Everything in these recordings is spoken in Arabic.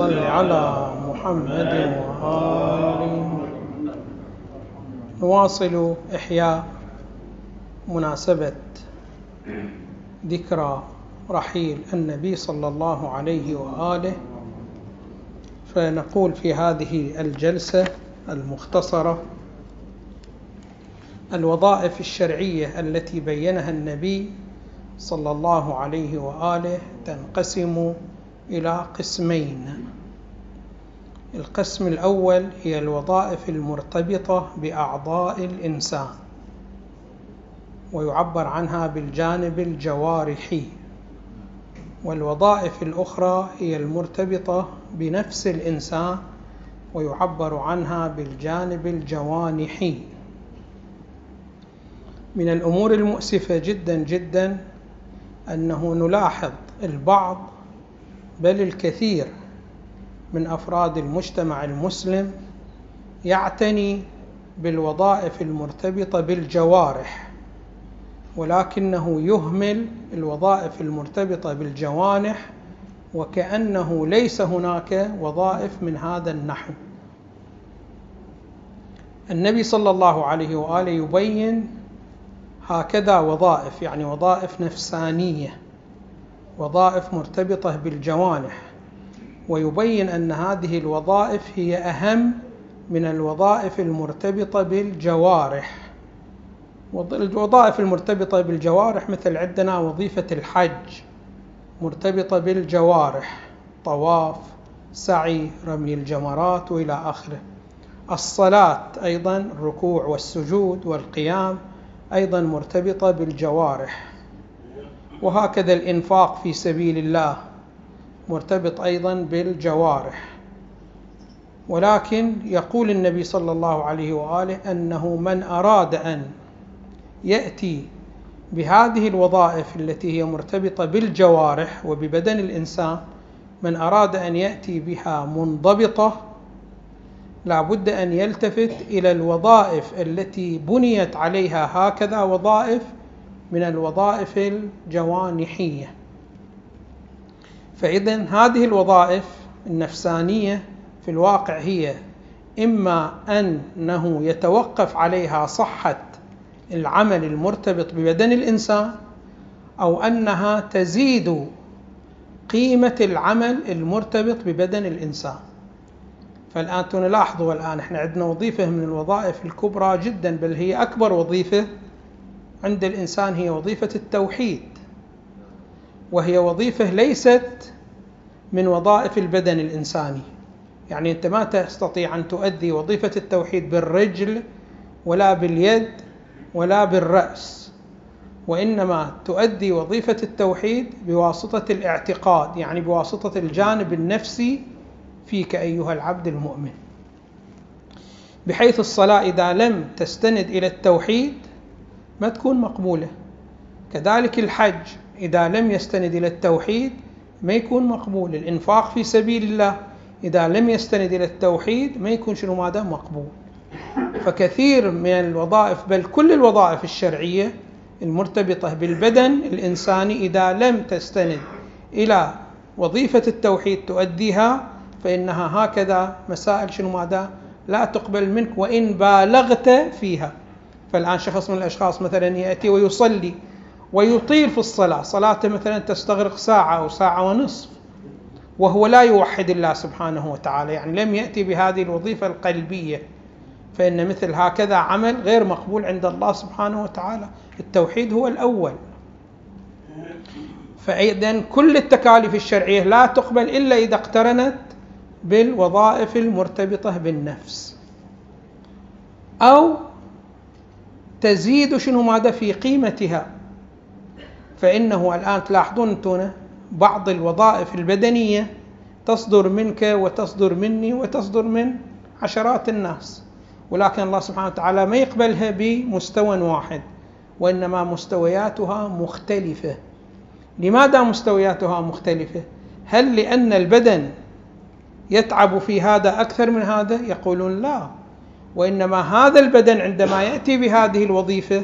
صل على محمد وآله. نواصل إحياء مناسبة ذكرى رحيل النبي صلى الله عليه وآله. فنقول في هذه الجلسة المختصرة الوظائف الشرعية التي بينها النبي صلى الله عليه وآله تنقسم إلى قسمين. القسم الأول هي الوظائف المرتبطة بأعضاء الإنسان ويعبر عنها بالجانب الجوارحي. والوظائف الأخرى هي المرتبطة بنفس الإنسان ويعبر عنها بالجانب الجوانحي. من الأمور المؤسفة جدا جدا أنه نلاحظ البعض بل الكثير من أفراد المجتمع المسلم يعتني بالوظائف المرتبطة بالجوارح ولكنه يهمل الوظائف المرتبطة بالجوانح وكأنه ليس هناك وظائف من هذا النحو. النبي صلى الله عليه وآله يبين هكذا وظائف يعني وظائف نفسانية. وظائف مرتبطة بالجوانح ويبين أن هذه الوظائف هي أهم من الوظائف المرتبطة بالجوارح. الوظائف المرتبطة بالجوارح مثل عندنا وظيفة الحج مرتبطة بالجوارح طواف سعي رمي الجمرات وإلى آخره. الصلاة أيضا الركوع والسجود والقيام أيضا مرتبطة بالجوارح. وهكذا الإنفاق في سبيل الله مرتبط أيضا بالجوارح. ولكن يقول النبي صلى الله عليه وآله أنه من أراد أن يأتي بهذه الوظائف التي هي مرتبطة بالجوارح وببدن الإنسان من أراد أن يأتي بها منضبطة لا بد أن يلتفت إلى الوظائف التي بنيت عليها هكذا وظائف من الوظائف الجوانحية. فاذا هذه الوظائف النفسانية في الواقع هي إما أنه يتوقف عليها صحة العمل المرتبط ببدن الإنسان أو أنها تزيد قيمة العمل المرتبط ببدن الإنسان. فالآن نلاحظوا الآن إحنا عندنا وظيفة من الوظائف الكبرى جدا بل هي أكبر وظيفة عند الإنسان هي وظيفة التوحيد وهي وظيفة ليست من وظائف البدن الإنساني. يعني أنت ما تستطيع أن تؤدي وظيفة التوحيد بالرجل ولا باليد ولا بالرأس وإنما تؤدي وظيفة التوحيد بواسطة الاعتقاد يعني بواسطة الجانب النفسي فيك أيها العبد المؤمن. بحيث الصلاة إذا لم تستند إلى التوحيد ما تكون مقبولة. كذلك الحج إذا لم يستند إلى التوحيد ما يكون مقبول. الإنفاق في سبيل الله إذا لم يستند إلى التوحيد ما يكون شنو ماذا؟ مقبول. فكثير من الوظائف بل كل الوظائف الشرعية المرتبطة بالبدن الإنساني إذا لم تستند إلى وظيفة التوحيد تؤديها فإنها هكذا مسائل شنو ماذا؟ لا تقبل منك وإن بالغت فيها. فالآن شخص من الأشخاص مثلا يأتي ويصلي ويطيل في الصلاة. صلاته مثلا تستغرق ساعة أو ساعة ونصف وهو لا يوحد الله سبحانه وتعالى. يعني لم يأتي بهذه الوظيفة القلبية فإن مثل هكذا عمل غير مقبول عند الله سبحانه وتعالى. التوحيد هو الأول. فإذا كل التكاليف الشرعية لا تقبل إلا إذا اقترنت بالوظائف المرتبطة بالنفس أو تزيد شنو ماذا في قيمتها؟ فإنه الآن تلاحظون أنتم بعض الوظائف البدنية تصدر منك وتصدر مني وتصدر من عشرات الناس. ولكن الله سبحانه وتعالى ما يقبلها بمستوى واحد وإنما مستوياتها مختلفة. لماذا مستوياتها مختلفة؟ هل لأن البدن يتعب في هذا أكثر من هذا؟ يقولون لا. وإنما هذا البدن عندما يأتي بهذه الوظيفة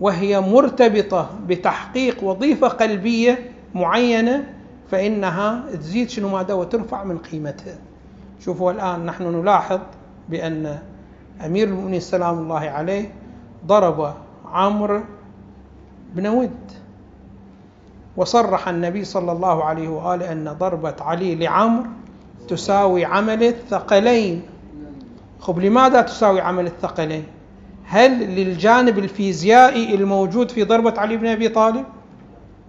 وهي مرتبطة بتحقيق وظيفة قلبية معينة فإنها تزيد شنو ماذا وترفع من قيمتها. شوفوا الآن نحن نلاحظ بأن أمير المؤمنين سلام الله عليه ضرب عمرو بن ود وصرح النبي صلى الله عليه وآله أن ضربة علي لعمرو تساوي عمل الثقلين. خب لماذا تساوي عمل الثقلين؟ هل للجانب الفيزيائي الموجود في ضربة علي بن أبي طالب؟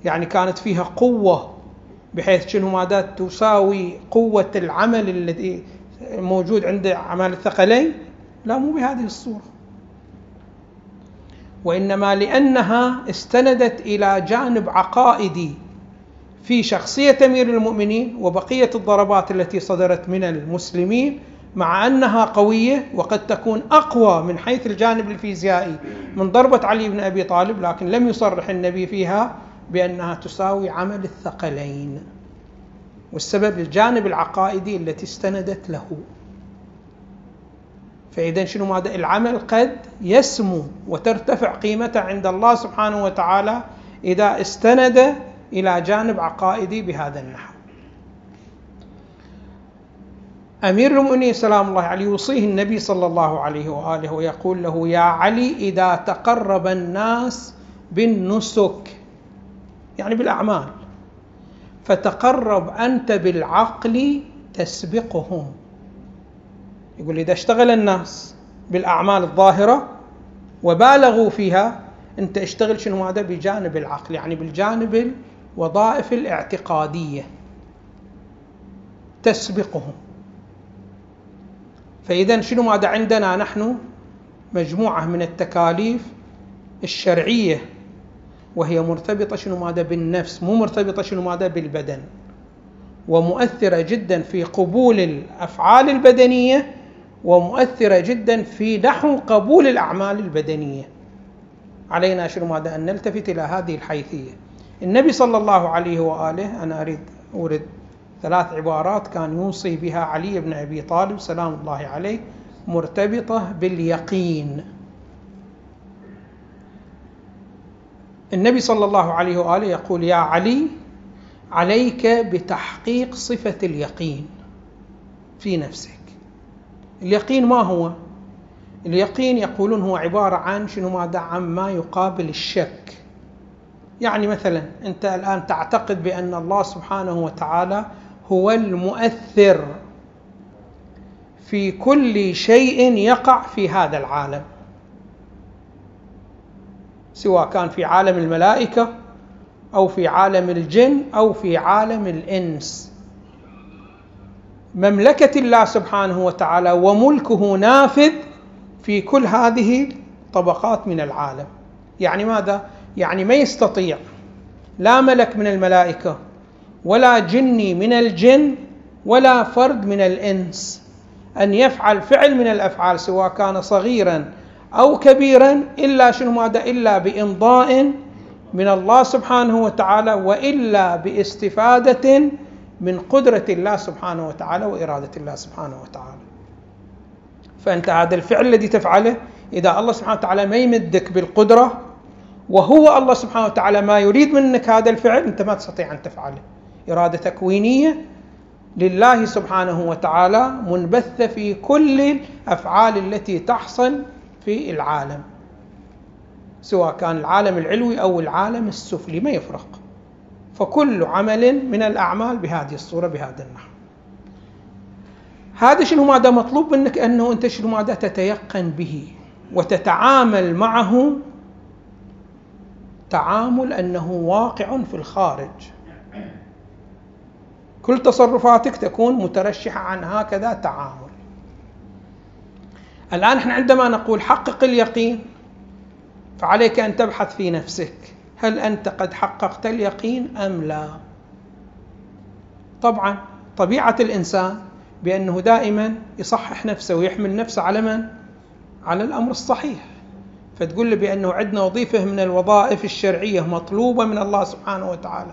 يعني كانت فيها قوة بحيث شنو ماذا تساوي قوة العمل الذي موجود عند عمل الثقلين؟ لا مو بهذه الصورة. وإنما لأنها استندت إلى جانب عقائدي في شخصية أمير المؤمنين وبقية الضربات التي صدرت من المسلمين مع أنها قوية وقد تكون أقوى من حيث الجانب الفيزيائي من ضربة علي بن أبي طالب لكن لم يصرح النبي فيها بأنها تساوي عمل الثقلين والسبب الجانب العقائدي التي استندت له. فإذا شنو ماذا؟ العمل قد يسمو وترتفع قيمته عند الله سبحانه وتعالى إذا استند إلى جانب عقائدي بهذا النحو. أمير المؤمنين سلام الله عليه يوصيه النبي صلى الله عليه وآله ويقول له يا علي إذا تقرب الناس بالنسك يعني بالأعمال فتقرب أنت بالعقل تسبقهم. يقول إذا اشتغل الناس بالأعمال الظاهرة وبالغوا فيها أنت اشتغل شنو هذا؟ بجانب العقل يعني بالجانب الوظائف الاعتقادية تسبقهم. فإذا شنو ماذا عندنا؟ نحن مجموعة من التكاليف الشرعية وهي مرتبطة شنو ماذا؟ بالنفس مو مرتبطة شنو ماذا؟ بالبدن. ومؤثرة جدا في قبول الأفعال البدنية ومؤثرة جدا في نحو قبول الأعمال البدنية. علينا شنو ماذا؟ أن نلتفت إلى هذه الحيثية. النبي صلى الله عليه وآله أنا أريد أورد ثلاث عبارات كان يوصي بها علي بن أبي طالب سلام الله عليه مرتبطة باليقين. النبي صلى الله عليه وآله يقول يا علي عليك بتحقيق صفة اليقين في نفسك. اليقين ما هو؟ اليقين يقولون هو عبارة عن شنو ماذا؟ عن ما يقابل الشك. يعني مثلا أنت الآن تعتقد بأن الله سبحانه وتعالى هو المؤثر في كل شيء يقع في هذا العالم. سواء كان في عالم الملائكة أو في عالم الجن أو في عالم الإنس. مملكة الله سبحانه وتعالى وملكه نافذ في كل هذه الطبقات من العالم. يعني ماذا؟ يعني ما يستطيع. لا ملك من الملائكة ولا جني من الجن ولا فرد من الإنس. أن يفعل فعل من الأفعال سواء كان صغيرا أو كبيرا إلا شنو ماذا؟ إلا بإمضاء من الله سبحانه وتعالى وإلا باستفادة من قدرة الله سبحانه وتعالى وإرادة الله سبحانه وتعالى. فأنت هذا الفعل الذي تفعله إذا الله سبحانه وتعالى ما يمدك بالقدرة وهو الله سبحانه وتعالى ما يريد منك هذا الفعل أنت ما تستطيع أن تفعله. إرادة تكوينية لله سبحانه وتعالى منبثة في كل الأفعال التي تحصل في العالم. سواء كان العالم العلوي أو العالم السفلي ما يفرق. فكل عمل من الأعمال بهذه الصورة بهذا النحو. هذا شنو ماذا مطلوب منك؟ أنه أنت شنو ماذا تتيقن به وتتعامل معه. تعامل أنه واقع في الخارج. كل تصرفاتك تكون مترشحة عن هكذا تعامل. الآن إحنا عندما نقول حقق اليقين فعليك أن تبحث في نفسك هل أنت قد حققت اليقين أم لا؟ طبعا طبيعة الإنسان بأنه دائما يصحح نفسه ويحمل نفسه على من؟ على الأمر الصحيح. فتقول له بأنه عندنا وظيفة من الوظائف الشرعية مطلوبة من الله سبحانه وتعالى.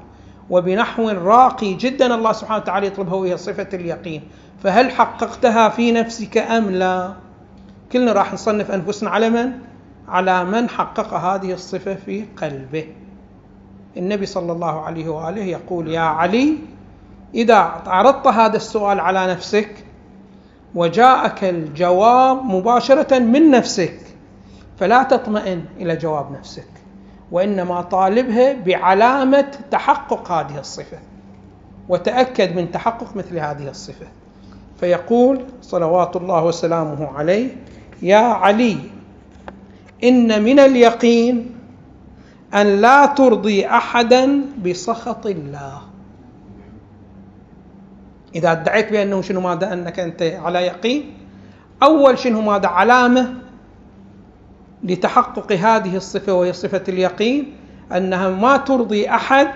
وبنحو راقي جدا الله سبحانه وتعالى يطلبها وهي صفة اليقين. فهل حققتها في نفسك أم لا؟ كلنا راح نصنف أنفسنا على من؟ على من حقق هذه الصفة في قلبه. النبي صلى الله عليه وآله يقول يا علي إذا عرضت هذا السؤال على نفسك وجاءك الجواب مباشرة من نفسك فلا تطمئن إلى جواب نفسك. وإنما طالبها بعلامة تحقق هذه الصفة وتأكد من تحقق مثل هذه الصفة. فيقول صلوات الله وسلامه عليه يا علي إن من اليقين أن لا ترضي أحدا بسخط الله. إذا ادعيت بأنه شنو ماذا؟ أنك أنت على يقين. أول شنو ماذا؟ علامة لتحقق هذه الصفة وهي صفة اليقين أنها ما ترضي أحد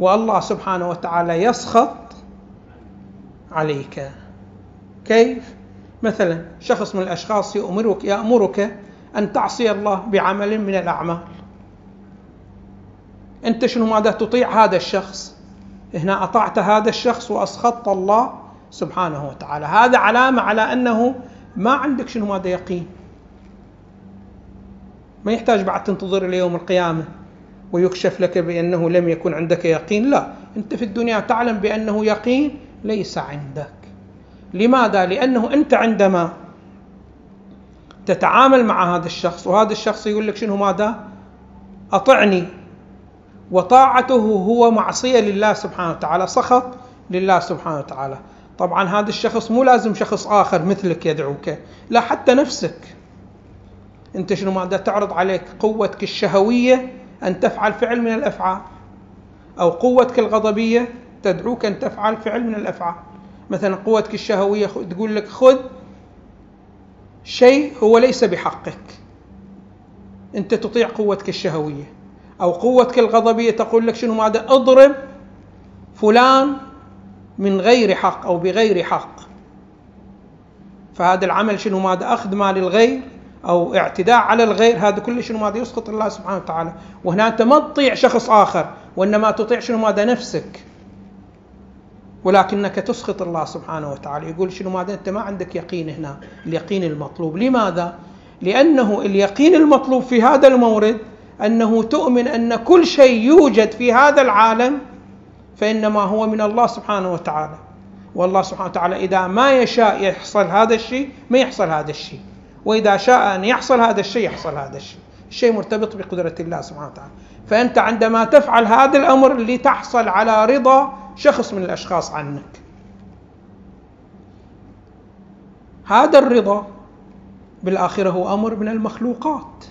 والله سبحانه وتعالى يسخط عليك. كيف؟ مثلا شخص من الأشخاص يأمرك يأمرك أن تعصي الله بعمل من الأعمال. أنت شنو ماذا تطيع هذا الشخص؟ هنا أطعت هذا الشخص وأسخطت الله سبحانه وتعالى. هذا علامة على أنه ما عندك شنو ماذا يقين. ما يحتاج بعد تنتظر إلى يوم القيامة ويكشف لك بأنه لم يكن عندك يقين. لا أنت في الدنيا تعلم بأنه يقين ليس عندك. لماذا؟ لأنه أنت عندما تتعامل مع هذا الشخص وهذا الشخص يقول لك شنو ماذا؟ أطعني. وطاعته هو معصية لله سبحانه وتعالى سخط لله سبحانه وتعالى. طبعا هذا الشخص مو لازم شخص آخر مثلك يدعوك لا حتى نفسك. أنت شنو ماذا تعرض عليك قوتك الشهوية أن تفعل فعل من الأفعال أو قوتك الغضبية تدعوك أن تفعل فعل من الأفعال. مثلا قوتك الشهوية تقول لك خذ شيء هو ليس بحقك. أنت تطيع قوتك الشهوية. أو قوتك الغضبية تقول لك شنو ماذا أضرب فلان من غير حق أو بغير حق. فهذا العمل شنو ماذا أخذ مال الغير أو اعتداء على الغير هذا كله شنو ماذا يسقط الله سبحانه وتعالى. وهنا أنت ما تطيع شخص آخر وإنما تطيع شنو ماذا نفسك. ولكنك تسخط الله سبحانه وتعالى. يقول شنو ماذا؟ أنت ما عندك يقين هنا اليقين المطلوب. لماذا؟ لأنه اليقين المطلوب في هذا المورد أنه تؤمن أن كل شيء يوجد في هذا العالم فإنما هو من الله سبحانه وتعالى. والله سبحانه وتعالى إذا ما يشاء يحصل هذا الشيء ما يحصل هذا الشيء. وإذا شاء أن يحصل هذا الشيء يحصل هذا الشيء. الشيء مرتبط بقدرة الله سبحانه وتعالى. فأنت عندما تفعل هذا الأمر لتحصل على رضا شخص من الأشخاص عنك. هذا الرضا بالآخرة هو أمر من المخلوقات.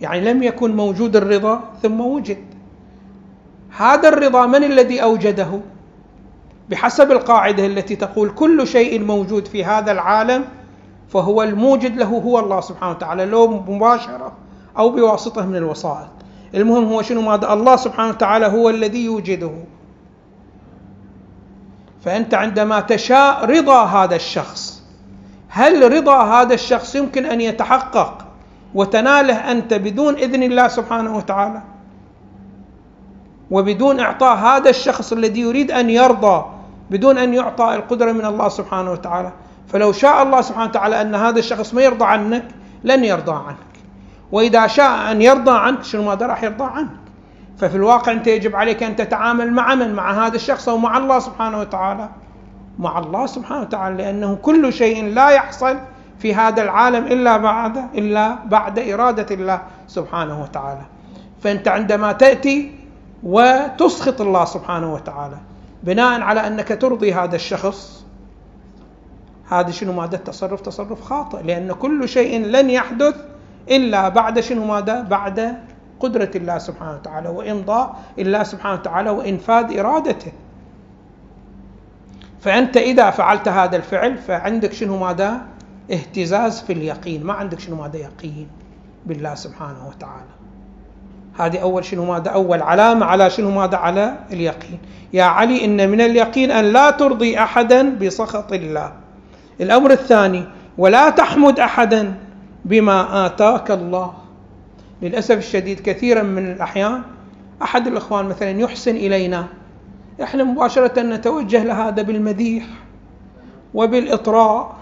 يعني لم يكن موجود الرضا ثم وجد. هذا الرضا من الذي أوجده؟ بحسب القاعدة التي تقول كل شيء موجود في هذا العالم فهو الموجد له هو الله سبحانه وتعالى لو مباشرة أو بواسطة من الوسائط المهم هو شنو؟ ماذا؟ الله سبحانه وتعالى هو الذي يوجده. فأنت عندما تشاء رضا هذا الشخص. هل رضا هذا الشخص يمكن أن يتحقق وتناله أنت بدون إذن الله سبحانه وتعالى؟ وبدون إعطاء هذا الشخص الذي يريد أن يرضى بدون أن يعطى القدرة من الله سبحانه وتعالى. فلو شاء الله سبحانه وتعالى أن هذا الشخص ما يرضى عنك لن يرضى عنك. وإذا شاء أن يرضى عنك شنو ماذا راح يرضى عنك. ففي الواقع أنت يجب عليك أن تتعامل مع من؟ مع هذا الشخص أو مع الله سبحانه وتعالى. مع الله سبحانه وتعالى لأنه كل شيء لا يحصل في هذا العالم إلا بعد إلا بعد إرادة الله سبحانه وتعالى. فأنت عندما تأتي وتسخط الله سبحانه وتعالى بناء على أنك ترضي هذا الشخص هذا شنو ماذا التصرف تصرف خاطئ لأن كل شيء لن يحدث إلا بعد شنو ماذا؟ بعد قدرة الله سبحانه وتعالى وامضاء الله سبحانه وتعالى وإنفاذ إرادته. فأنت إذا فعلت هذا الفعل فعندك شنو ماذا؟ اهتزاز في اليقين. ما عندك شنو ماذا يقين بالله سبحانه وتعالى. هذه أول شنو ماذا أول علامة على شنو ماذا على اليقين. يا علي إن من اليقين أن لا ترضي أحدا بسخط الله. الأمر الثاني ولا تحمد أحدا بما آتاك الله. للأسف الشديد كثيرا من الأحيان أحد الإخوان مثلا يحسن إلينا. إحنا مباشرة نتوجه لهذا بالمديح وبالإطراء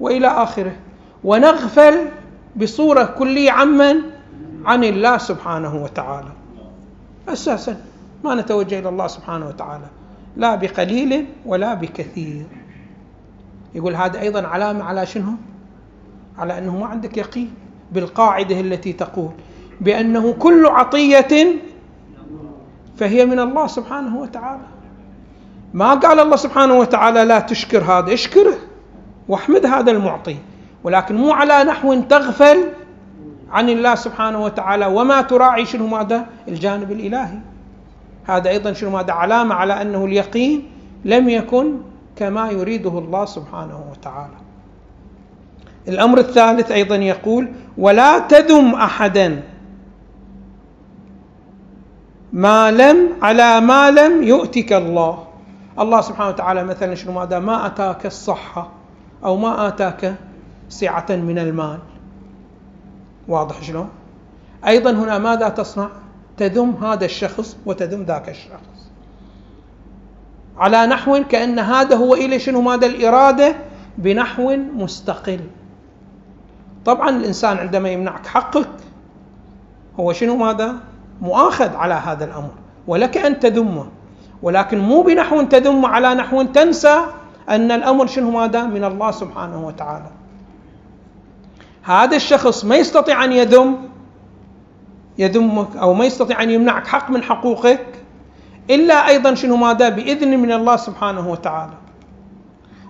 وإلى آخره. ونغفل بصورة كلية عمن عن الله سبحانه وتعالى. أساسا ما نتوجه إلى الله سبحانه وتعالى. لا بقليل ولا بكثير. يقول هذا أيضا علامة على شنو؟ على أنه ما عندك يقين بالقاعدة التي تقول بأنه كل عطية فهي من الله سبحانه وتعالى. ما قال الله سبحانه وتعالى لا تشكر هذا اشكره واحمد هذا المعطي ولكن مو على نحو تغفل عن الله سبحانه وتعالى وما تراعي شنو ماذا؟ الجانب الإلهي. هذا أيضا شنو ماذا؟ علامة على أنه اليقين لم يكن كما يريده الله سبحانه وتعالى. الأمر الثالث أيضا يقول ولا تذم أحدا ما لم على ما لم يؤتك الله. الله سبحانه وتعالى مثلا شنو ماذا؟ ما أتاك الصحة أو ما آتاك سعة من المال. واضح شلون؟ أيضا هنا ماذا تصنع؟ تذم هذا الشخص وتذم ذاك الشخص. على نحو كأن هذا هو إلى شنو؟ ماذا الإرادة؟ بنحو مستقل. طبعا الإنسان عندما يمنعك حقك هو شنو؟ ماذا؟ مؤاخذ على هذا الأمر ولك أن تذمه. ولكن مو بنحو تذم على نحو تنسى أن الأمر شنو؟ ماذا؟ من الله سبحانه وتعالى. هذا الشخص ما يستطيع أن يذم يذمك أو ما يستطيع أن يمنعك حق من حقوقك إلا أيضا شنو ماذا؟ بإذن من الله سبحانه وتعالى.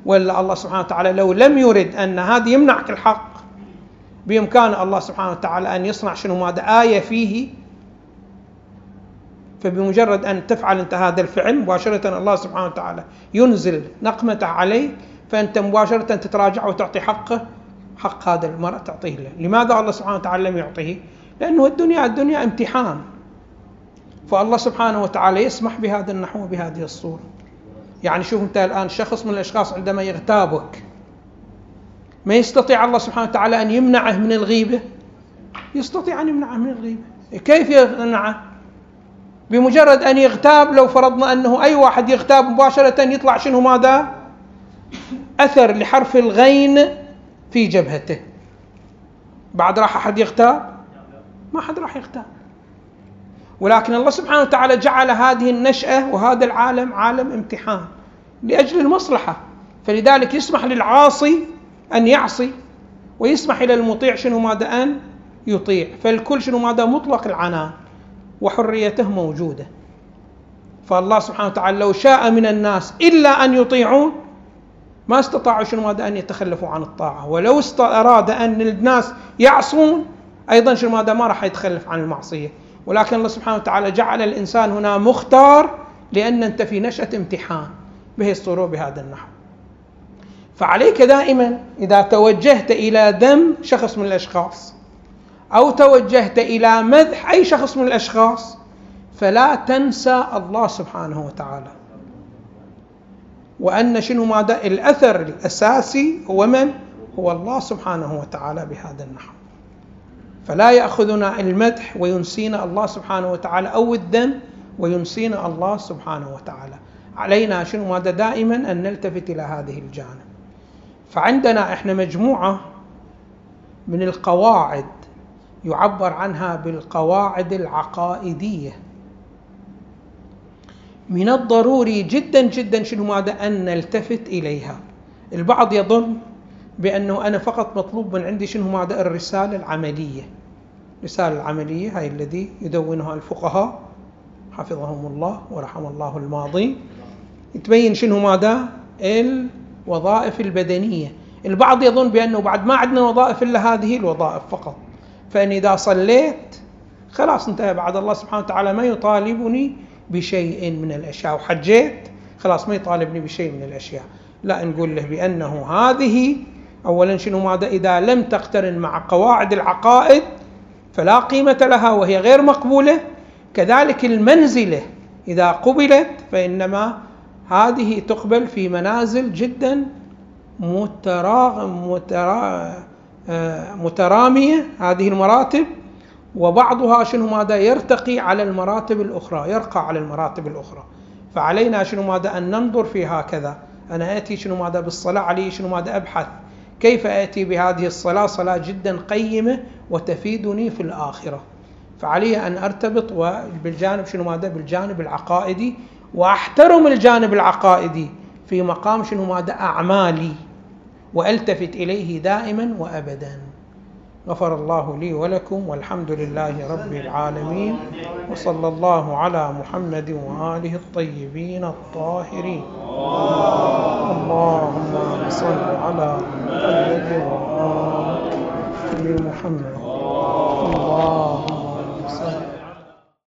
ولا الله سبحانه وتعالى لو لم يرد أن هذا يمنعك الحق بإمكان الله سبحانه وتعالى أن يصنع شنو ماذا؟ آية فيه. فبمجرد أن تفعل أنت هذا الفعل مباشرة الله سبحانه وتعالى ينزل نقمته عليك فأنت مباشرة تتراجع وتعطي حقه حق هذا المرء تعطيه. له لماذا الله سبحانه وتعالى لم يعطيه؟ لأنه الدنيا الدنيا امتحان. فالله سبحانه وتعالى يسمح بهذا النحو بهذه الصورة. يعني شوف أنت الآن شخص من الأشخاص عندما يغتابك ما يستطيع الله سبحانه وتعالى أن يمنعه من الغيبة؟ يستطيع أن يمنعه من الغيبة. كيف يمنعه بمجرد أن يغتاب لو فرضنا أنه أي واحد يغتاب مباشرة يطلع شنو ماذا؟ أثر لحرف الغين في جبهته. بعد راح أحد يغتاب؟ ما حد راح يغتاب. ولكن الله سبحانه وتعالى جعل هذه النشأة وهذا العالم عالم امتحان لأجل المصلحة. فلذلك يسمح للعاصي أن يعصي ويسمح إلى المطيع شنو ماذا أن يطيع. فالكل شنو ماذا مطلق العنان وحريته موجودة. فالله سبحانه وتعالى لو شاء من الناس إلا أن يطيعون ما استطاعوا شنو ماذا أن يتخلفوا عن الطاعة. ولو أراد أن الناس يعصون أيضا شنو ماذا ما راح يتخلف عن المعصية. ولكن الله سبحانه وتعالى جعل الإنسان هنا مختار لأن أنت في نشأة امتحان به الصورة بهذا النحو. فعليك دائما إذا توجهت إلى ذم شخص من الأشخاص أو توجهت إلى مدح أي شخص من الأشخاص فلا تنسى الله سبحانه وتعالى. وأن شنو ماذا؟ الأثر الأساسي هو من؟ هو الله سبحانه وتعالى بهذا النحو. فلا يأخذنا المدح وينسينا الله سبحانه وتعالى أو الذم وينسينا الله سبحانه وتعالى. علينا شنو؟ ماذا؟ دائما أن نلتفت إلى هذه الجانب. فعندنا إحنا مجموعة من القواعد يعبر عنها بالقواعد العقائدية. من الضروري جدا جدا شنو؟ ماذا؟ أن نلتفت إليها. البعض يظن بأنه أنا فقط مطلوب من عندي شنو ماذا؟ الرسالة العملية. الرسالة العملية هاي الذي يدونها الفقهاء. حفظهم الله ورحم الله الماضي. تبين شنو ماذا؟ الوظائف البدنية. البعض يظن بأنه بعد ما عندنا وظائف إلا هذه الوظائف فقط. فإن إذا صليت خلاص انتهى. بعد الله سبحانه وتعالى ما يطالبني بشيء من الأشياء. وحجيت خلاص ما يطالبني بشيء من الأشياء. لا نقول له بأنه هذه أولا شنو ماذا؟ إذا لم تقترن مع قواعد العقائد فلا قيمة لها وهي غير مقبولة. كذلك المنزلة إذا قبلت فإنما هذه تقبل في منازل جدا متراغ متراغ آه، مترامية هذه المراتب وبعضها شنو ماذا؟ يرتقي على المراتب الأخرى يرقى على المراتب الأخرى. فعلينا شنو ماذا؟ أن ننظر في هكذا. أنا آتي شنو ماذا؟ بالصلاة علي شنو ماذا؟ أبحث. كيف آتي بهذه الصلاة؟ صلاة جدا قيمة وتفيدني في الآخرة. فعلي أن أرتبط بالجانب شنو ماذا؟ بالجانب العقائدي. وأحترم الجانب العقائدي في مقام شنو ماذا؟ أعمالي. وألتفت إليه دائما وابدا. غفر الله لي ولكم والحمد لله رب العالمين وصلى الله على محمد وآله الطيبين الطاهرين. اللهم صل على محمد وآل محمد. اللهم صل